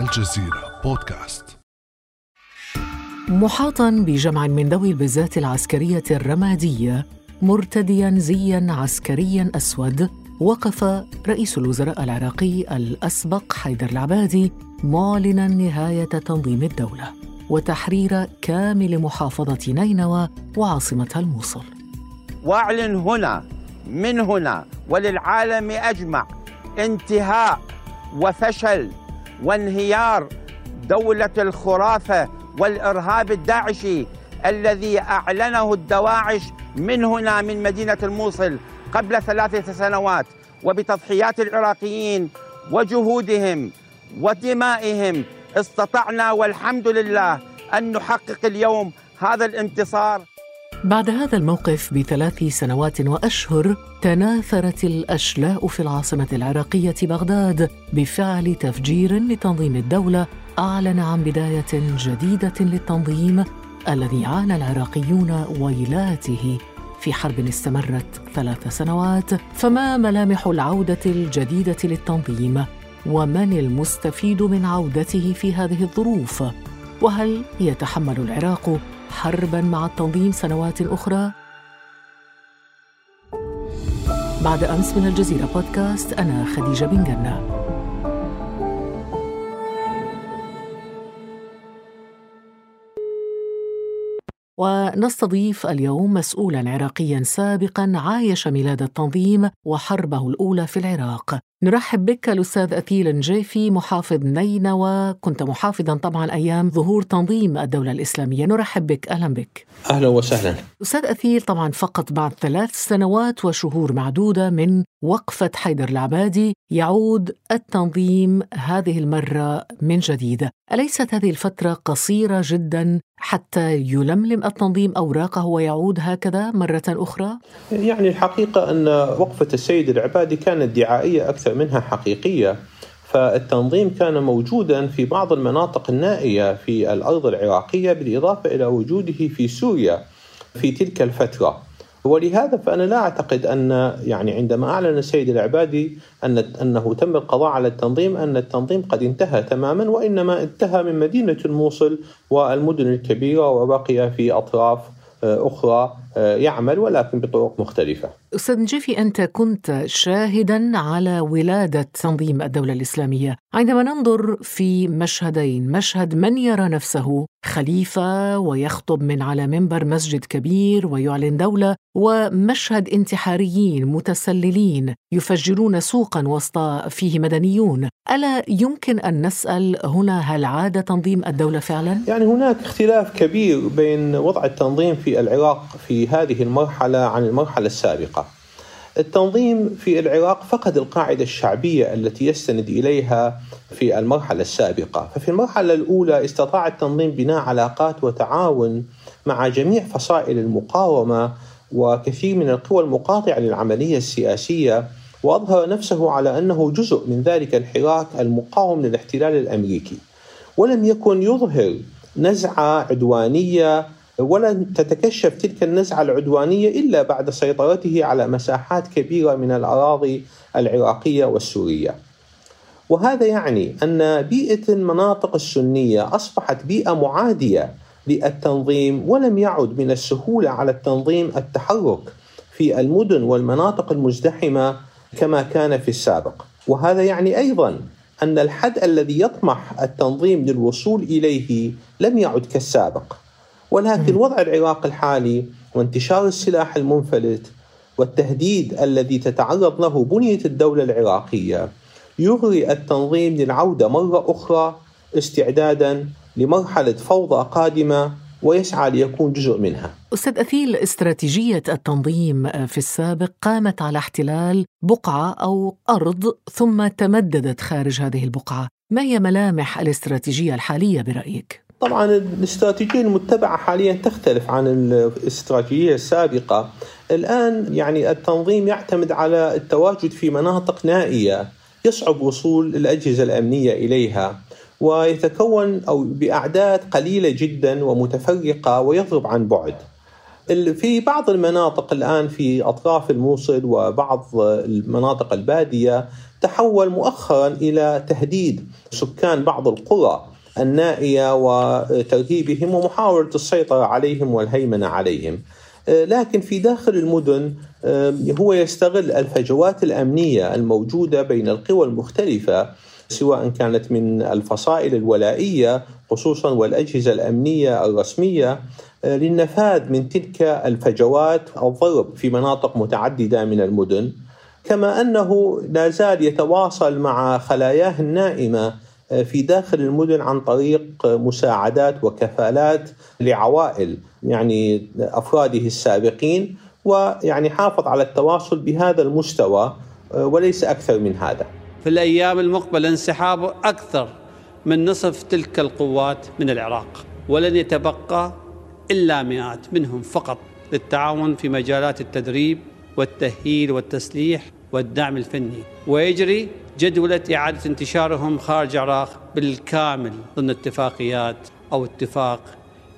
الجزيرة بودكاست. محاطا بجمع من ذوي البزات العسكرية الرمادية مرتديا زيا عسكريا أسود وقف رئيس الوزراء العراقي الأسبق حيدر العبادي معلنا نهاية تنظيم الدولة وتحرير كامل محافظة نينوى وعاصمتها الموصل. واعلن هنا من هنا وللعالم أجمع انتهاء وفشل وانهيار دولة الخرافة والإرهاب الداعشي الذي أعلنه الدواعش من هنا من مدينة الموصل قبل ثلاثة سنوات وبتضحيات العراقيين وجهودهم ودمائهم. استطعنا والحمد لله أن نحقق اليوم هذا الانتصار. بعد هذا الموقف بثلاث سنوات وأشهر تناثرت الأشلاء في العاصمة العراقية بغداد بفعل تفجير لتنظيم الدولة أعلن عن بداية جديدة للتنظيم الذي عانى العراقيون ويلاته. في حرب استمرت ثلاث سنوات فما ملامح العودة الجديدة للتنظيم؟ ومن المستفيد من عودته في هذه الظروف؟ وهل يتحمل العراق حربا مع التنظيم سنوات أخرى. بعد أمس من الجزيرة بودكاست أنا خديجة بن جنة. ونستضيف اليوم مسؤولا عراقيا سابقا عايش ميلاد التنظيم وحربه الأولى في العراق. نرحب بك الأستاذ أثيل نجيفي محافظ نينوى. كنت محافظا طبعا أيام ظهور تنظيم الدولة الإسلامية. نرحب بك. أهلا بك. أهلا وسهلا. أستاذ أثيل طبعا فقط بعد ثلاث سنوات وشهور معدودة من وقفة حيدر العبادي يعود التنظيم هذه المرة من جديد. أليست هذه الفترة قصيرة جدا حتى يلملم التنظيم أوراقه ويعود هكذا مرة أخرى؟ يعني الحقيقة أن وقفة السيد العبادي كانت دعائية أكثر منها حقيقية. فالتنظيم كان موجودا في بعض المناطق النائية في الأرض العراقية بالإضافة إلى وجوده في سوريا في تلك الفترة. ولهذا فأنا لا أعتقد أن يعني عندما أعلن السيد العبادي أن أنه تم القضاء على التنظيم أن التنظيم قد انتهى تماما وإنما انتهى من مدينة الموصل والمدن الكبيرة وبقي في أطراف أخرى. يعمل ولكن بطرق مختلفة. أستاذ نجيفي أنت كنت شاهدا على ولادة تنظيم الدولة الإسلامية. عندما ننظر في مشهدين مشهد من يرى نفسه خليفة ويخطب من على منبر مسجد كبير ويعلن دولة ومشهد انتحاريين متسللين يفجرون سوقا وسط فيه مدنيون. ألا يمكن أن نسأل هنا هل عاد تنظيم الدولة فعلا؟ يعني هناك اختلاف كبير بين وضع التنظيم في العراق في هذه المرحلة عن المرحلة السابقة. التنظيم في العراق فقد القاعدة الشعبية التي يستند إليها في المرحلة السابقة. ففي المرحلة الأولى استطاع التنظيم بناء علاقات وتعاون مع جميع فصائل المقاومة وكثير من القوى المقاطعة للعملية السياسية وأظهر نفسه على أنه جزء من ذلك الحراك المقاوم للاحتلال الأمريكي. ولم يكن يظهر نزعة عدوانية ولن تتكشف تلك النزعة العدوانية إلا بعد سيطرته على مساحات كبيرة من الأراضي العراقية والسورية. وهذا يعني أن بيئة المناطق السنية أصبحت بيئة معادية للتنظيم ولم يعد من السهولة على التنظيم التحرك في المدن والمناطق المزدحمة كما كان في السابق. وهذا يعني أيضا أن الحد الذي يطمح التنظيم للوصول إليه لم يعد كالسابق. ولكن وضع العراق الحالي وانتشار السلاح المنفلت والتهديد الذي تتعرض له بنية الدولة العراقية يغري التنظيم للعودة مرة أخرى استعدادا لمرحلة فوضى قادمة ويسعى ليكون جزء منها. أستاذ أثيل استراتيجية التنظيم في السابق قامت على احتلال بقعة أو أرض ثم تمددت خارج هذه البقعة، ما هي ملامح الاستراتيجية الحالية برأيك؟ طبعا الاستراتيجية المتبعة حاليا تختلف عن الاستراتيجية السابقة. الآن يعني التنظيم يعتمد على التواجد في مناطق نائية يصعب وصول الأجهزة الأمنية إليها. ويتكون أو بأعداد قليلة جدا ومتفرقة ويضرب عن بعد. في بعض المناطق الآن في أطراف الموصل وبعض المناطق البادية تحول مؤخرا إلى تهديد سكان بعض القرى النائية وترهيبهم ومحاولة السيطرة عليهم والهيمنة عليهم. لكن في داخل المدن هو يستغل الفجوات الأمنية الموجودة بين القوى المختلفة سواء كانت من الفصائل الولائية خصوصا والأجهزة الأمنية الرسمية للنفاذ من تلك الفجوات الضرب في مناطق متعددة من المدن. كما أنه لا زال يتواصل مع خلاياه النائمة في داخل المدن عن طريق مساعدات وكفالات لعوائل يعني أفراده السابقين ويعني حافظ على التواصل بهذا المستوى وليس أكثر من هذا. في الأيام المقبلة انسحاب أكثر من نصف تلك القوات من العراق ولن يتبقى إلا مئات منهم فقط للتعاون في مجالات التدريب والتأهيل والتسليح والدعم الفني ويجري جدولة إعادة انتشارهم خارج العراق بالكامل ضمن اتفاقيات أو اتفاق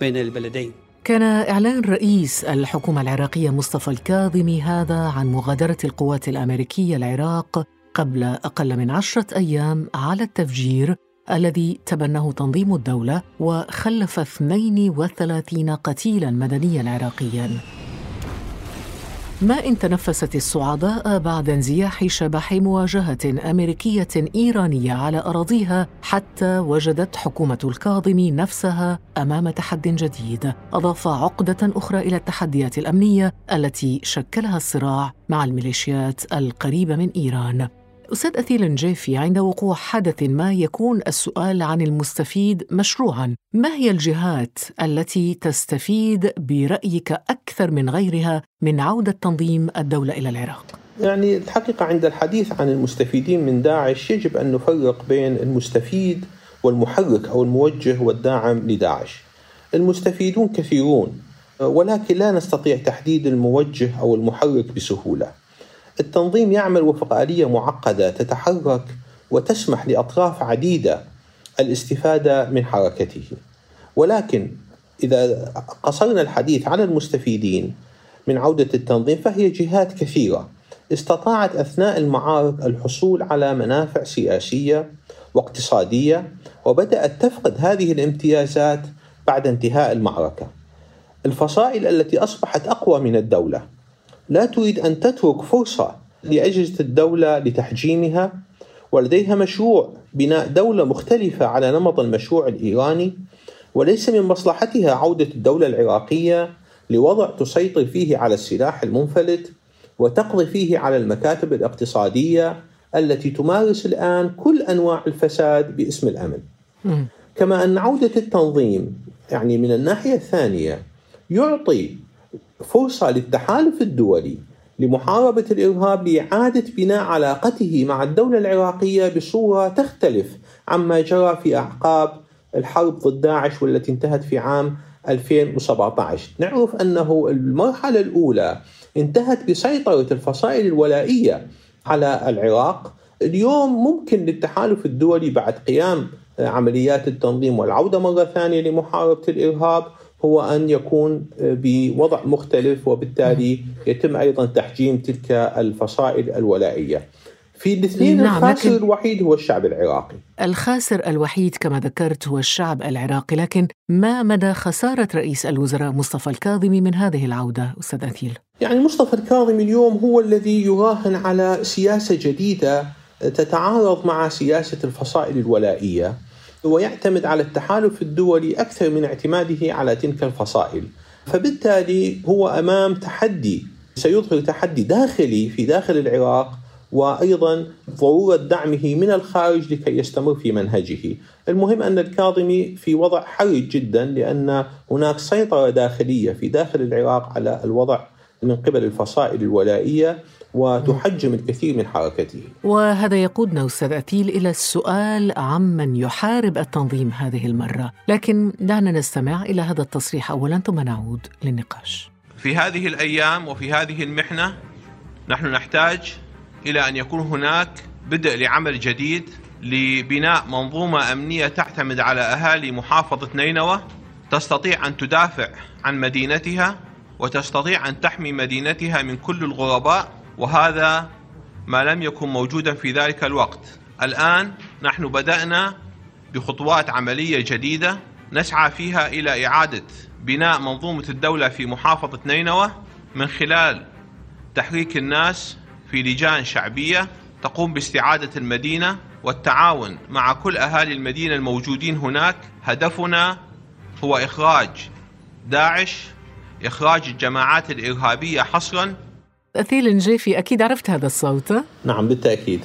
بين البلدين. كان إعلان رئيس الحكومة العراقية مصطفى الكاظمي هذا عن مغادرة القوات الأمريكية العراق قبل أقل من عشرة أيام على التفجير الذي تبناه تنظيم الدولة وخلف 32 قتيلا مدنيا عراقيا. ما إن تنفست الصعداء بعد انزياح شبح مواجهة أمريكية إيرانية على أراضيها حتى وجدت حكومة الكاظم نفسها أمام تحد جديد. أضاف عقدة أخرى إلى التحديات الأمنية التي شكلها الصراع مع الميليشيات القريبة من إيران. أستاذ أثيل الجيفي عند وقوع حدث ما يكون السؤال عن المستفيد مشروعا ما هي الجهات التي تستفيد برأيك أكثر من غيرها من عودة تنظيم الدولة إلى العراق؟ يعني الحقيقة عند الحديث عن المستفيدين من داعش يجب أن نفرق بين المستفيد والمحرك أو الموجه والداعم لداعش المستفيدون كثيرون ولكن لا نستطيع تحديد الموجه أو المحرك بسهولة التنظيم يعمل وفق آلية معقدة تتحرك وتسمح لأطراف عديدة الاستفادة من حركته. ولكن إذا قصرنا الحديث عن المستفيدين من عودة التنظيم فهي جهات كثيرة. استطاعت أثناء المعارك الحصول على منافع سياسية واقتصادية وبدأت تفقد هذه الامتيازات بعد انتهاء المعركة. الفصائل التي أصبحت أقوى من الدولة لا تريد أن تترك فرصة لأجهزة الدولة لتحجيمها ولديها مشروع بناء دولة مختلفة على نمط المشروع الإيراني وليس من مصلحتها عودة الدولة العراقية لوضع تسيطر فيه على السلاح المنفلت وتقضي فيه على المكاتب الاقتصادية التي تمارس الآن كل أنواع الفساد باسم الأمن. كما أن عودة التنظيم يعني من الناحية الثانية يعطي فرصة للتحالف الدولي لمحاربة الإرهاب لإعادة بناء علاقته مع الدولة العراقية بصورة تختلف عما جرى في أعقاب الحرب ضد داعش والتي انتهت في عام 2017 نعرف أنه المرحلة الأولى انتهت بسيطرة الفصائل الولائية على العراق. اليوم ممكن للتحالف الدولي بعد قيام عمليات التنظيم والعودة مرة ثانية لمحاربة الإرهاب. هو أن يكون بوضع مختلف وبالتالي يتم أيضا تحجيم تلك الفصائل الولائية. في الاثنين نعم الخاسر لكن الوحيد هو الشعب العراقي. الخاسر الوحيد كما ذكرت هو الشعب العراقي لكن ما مدى خسارة رئيس الوزراء مصطفى الكاظمي من هذه العودة أستاذ أثيل؟ يعني مصطفى الكاظمي اليوم هو الذي يراهن على سياسة جديدة تتعارض مع سياسة الفصائل الولائية. ويعتمد على التحالف الدولي أكثر من اعتماده على تلك الفصائل فبالتالي هو أمام تحدي سيظهر تحدي داخلي في داخل العراق وأيضا ضرورة دعمه من الخارج لكي يستمر في منهجه. المهم أن الكاظمي في وضع حرج جدا لأن هناك سيطرة داخلية في داخل العراق على الوضع من قبل الفصائل الولائية وتحجم الكثير من حركته. وهذا يقودنا أستاذ أثيل إلى السؤال عمن يحارب التنظيم هذه المرة، لكن دعنا نستمع إلى هذا التصريح اولا ثم نعود للنقاش. في هذه الأيام وفي هذه المحنة نحن نحتاج إلى أن يكون هناك بدء لعمل جديد لبناء منظومة أمنية تعتمد على أهالي محافظة نينوى تستطيع أن تدافع عن مدينتها وتستطيع أن تحمي مدينتها من كل الغرباء وهذا ما لم يكن موجودا في ذلك الوقت. الآن نحن بدأنا بخطوات عملية جديدة نسعى فيها إلى إعادة بناء منظومة الدولة في محافظة نينوى من خلال تحريك الناس في لجان شعبية تقوم باستعادة المدينة والتعاون مع كل أهالي المدينة الموجودين هناك. هدفنا هو إخراج داعش إخراج الجماعات الإرهابية حصرا أثيل النجيفي أكيد عرفت هذا الصوت نعم بالتأكيد.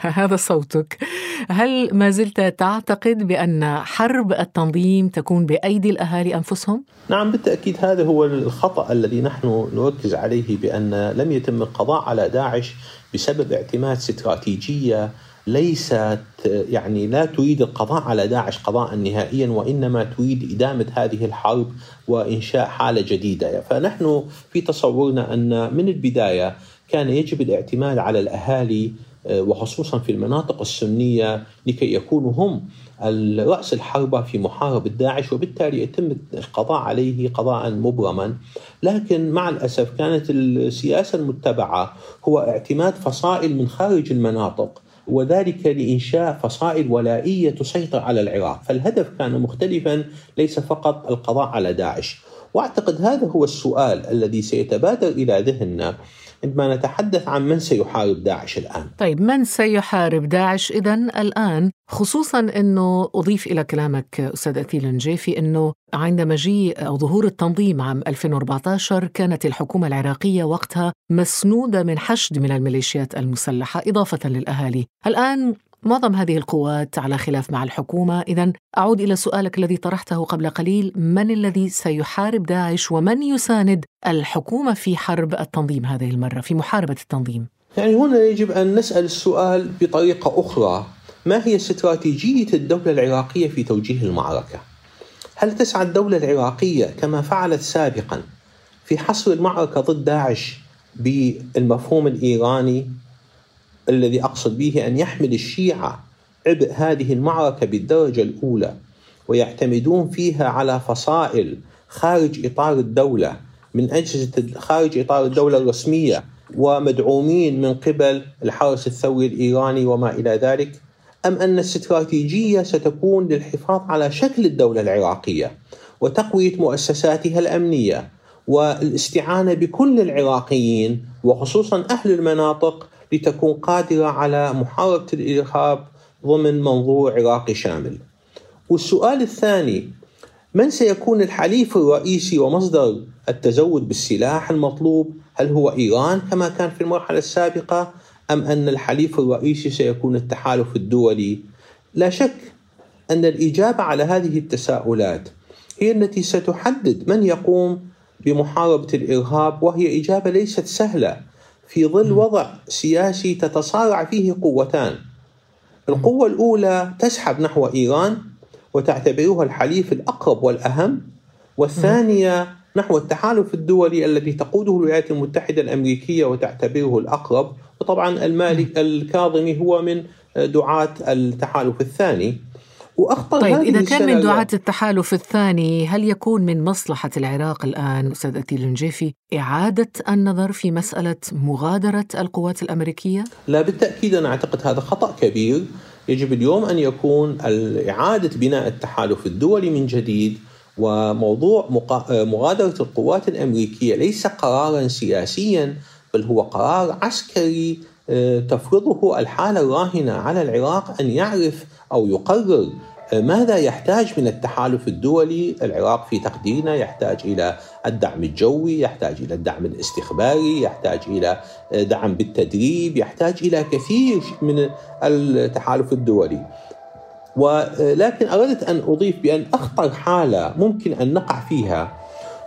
هذا صوتك. هل ما زلت تعتقد بأن حرب التنظيم تكون بأيدي الأهالي أنفسهم؟ نعم بالتأكيد هذا هو الخطأ الذي نحن نركز عليه بأن لم يتم القضاء على داعش بسبب اعتماد استراتيجية ليست يعني لا تريد القضاء على داعش قضاء نهائيا وإنما تريد إدامة هذه الحرب وإنشاء حالة جديدة، فنحن في تصورنا أن من البداية كان يجب الاعتماد على الأهالي وخصوصا في المناطق السنية لكي يكونوا هم راس الحربة في محاربة داعش وبالتالي يتم القضاء عليه قضاء مبرما، لكن مع الأسف كانت السياسة المتبعة هو اعتماد فصائل من خارج المناطق. وذلك لإنشاء فصائل ولائية تسيطر على العراق. فالهدف كان مختلفا ليس فقط القضاء على داعش. وأعتقد هذا هو السؤال الذي سيتبادر إلى ذهننا. عندما نتحدث عن من سيحارب داعش الآن. طيب من سيحارب داعش؟ إذا الآن خصوصا أنه أضيف إلى كلامك أستاذ أثيل النجيفي أنه عند مجيء أو ظهور التنظيم عام 2014 كانت الحكومة العراقية وقتها مسنودة من حشد من الميليشيات المسلحة إضافة للأهالي. الآن معظم هذه القوات على خلاف مع الحكومة، اذا أعود إلى سؤالك الذي طرحته قبل قليل، من الذي سيحارب داعش ومن يساند الحكومة في حرب التنظيم هذه المرة في محاربة التنظيم؟ يعني هنا يجب أن نسأل السؤال بطريقة أخرى، ما هي استراتيجية الدولة العراقية في توجيه المعركة؟ هل تسعى الدولة العراقية كما فعلت سابقا في حصر المعركة ضد داعش بالمفهوم الإيراني الذي أقصد به أن يحمل الشيعة عبء هذه المعركة بالدرجة الأولى ويعتمدون فيها على فصائل خارج إطار الدولة من أجهزة خارج إطار الدولة الرسمية ومدعومين من قبل الحرس الثوري الإيراني وما إلى ذلك أم أن الاستراتيجية ستكون للحفاظ على شكل الدولة العراقية وتقوية مؤسساتها الأمنية والاستعانة بكل العراقيين وخصوصا أهل المناطق لتكون قادرة على محاربة الإرهاب ضمن منظور عراقي شامل. والسؤال الثاني من سيكون الحليف الرئيسي ومصدر التزود بالسلاح المطلوب؟ هل هو إيران كما كان في المرحلة السابقة أم أن الحليف الرئيسي سيكون التحالف الدولي؟ لا شك أن الإجابة على هذه التساؤلات هي التي ستحدد من يقوم بمحاربة الإرهاب وهي إجابة ليست سهلة. في ظل وضع سياسي تتصارع فيه قوتان. القوة الأولى تسحب نحو إيران وتعتبرها الحليف الأقرب والأهم والثانية نحو التحالف الدولي الذي تقوده الولايات المتحدة الأمريكية وتعتبره الأقرب وطبعا المالك الكاظمي هو من دعاة التحالف الثاني. وأخطر طيب إذا كان من دعاة التحالف الثاني هل يكون من مصلحة العراق الآن أستاذ أتيل النجيفي إعادة النظر في مسألة مغادرة القوات الأمريكية؟ لا بالتأكيد أنا أعتقد هذا خطأ كبير يجب اليوم أن يكون إعادة بناء التحالف الدولي من جديد وموضوع مغادرة القوات الأمريكية ليس قرارا سياسيا بل هو قرار عسكري تفرضه الحالة الراهنة على العراق أن يعرف أو يقرر ماذا يحتاج من التحالف الدولي. العراق في تقديرنا يحتاج إلى الدعم الجوي يحتاج إلى الدعم الاستخباري يحتاج إلى دعم بالتدريب يحتاج إلى كثير من التحالف الدولي. ولكن أردت أن أضيف بأن أخطر حالة ممكن أن نقع فيها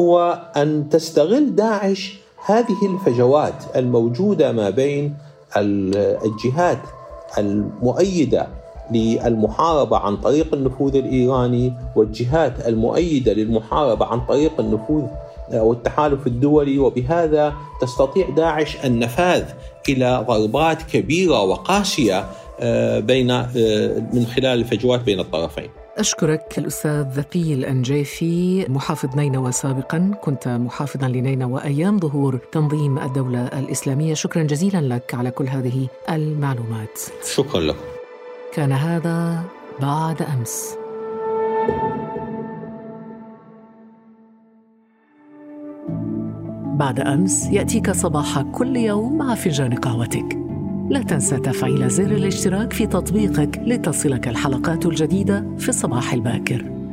هو أن تستغل داعش هذه الفجوات الموجودة ما بين الجهات المؤيدة للمحاربة عن طريق النفوذ الإيراني والجهات المؤيدة للمحاربة عن طريق النفوذ أو التحالف الدولي وبهذا تستطيع داعش النفاذ إلى ضربات كبيرة وقاسية بين من خلال الفجوات بين الطرفين. أشكرك الأستاذ ذكي الأنجيفي محافظ نينوى سابقا. كنت محافظا لنينوى أيام ظهور تنظيم الدولة الإسلامية. شكرا جزيلا لك على كل هذه المعلومات. شكرا لك. كان هذا بعد أمس. بعد أمس يأتيك صباح كل يوم مع فنجان قهوتك. لا تنسى تفعيل زر الاشتراك في تطبيقك لتصلك الحلقات الجديدة في الصباح الباكر.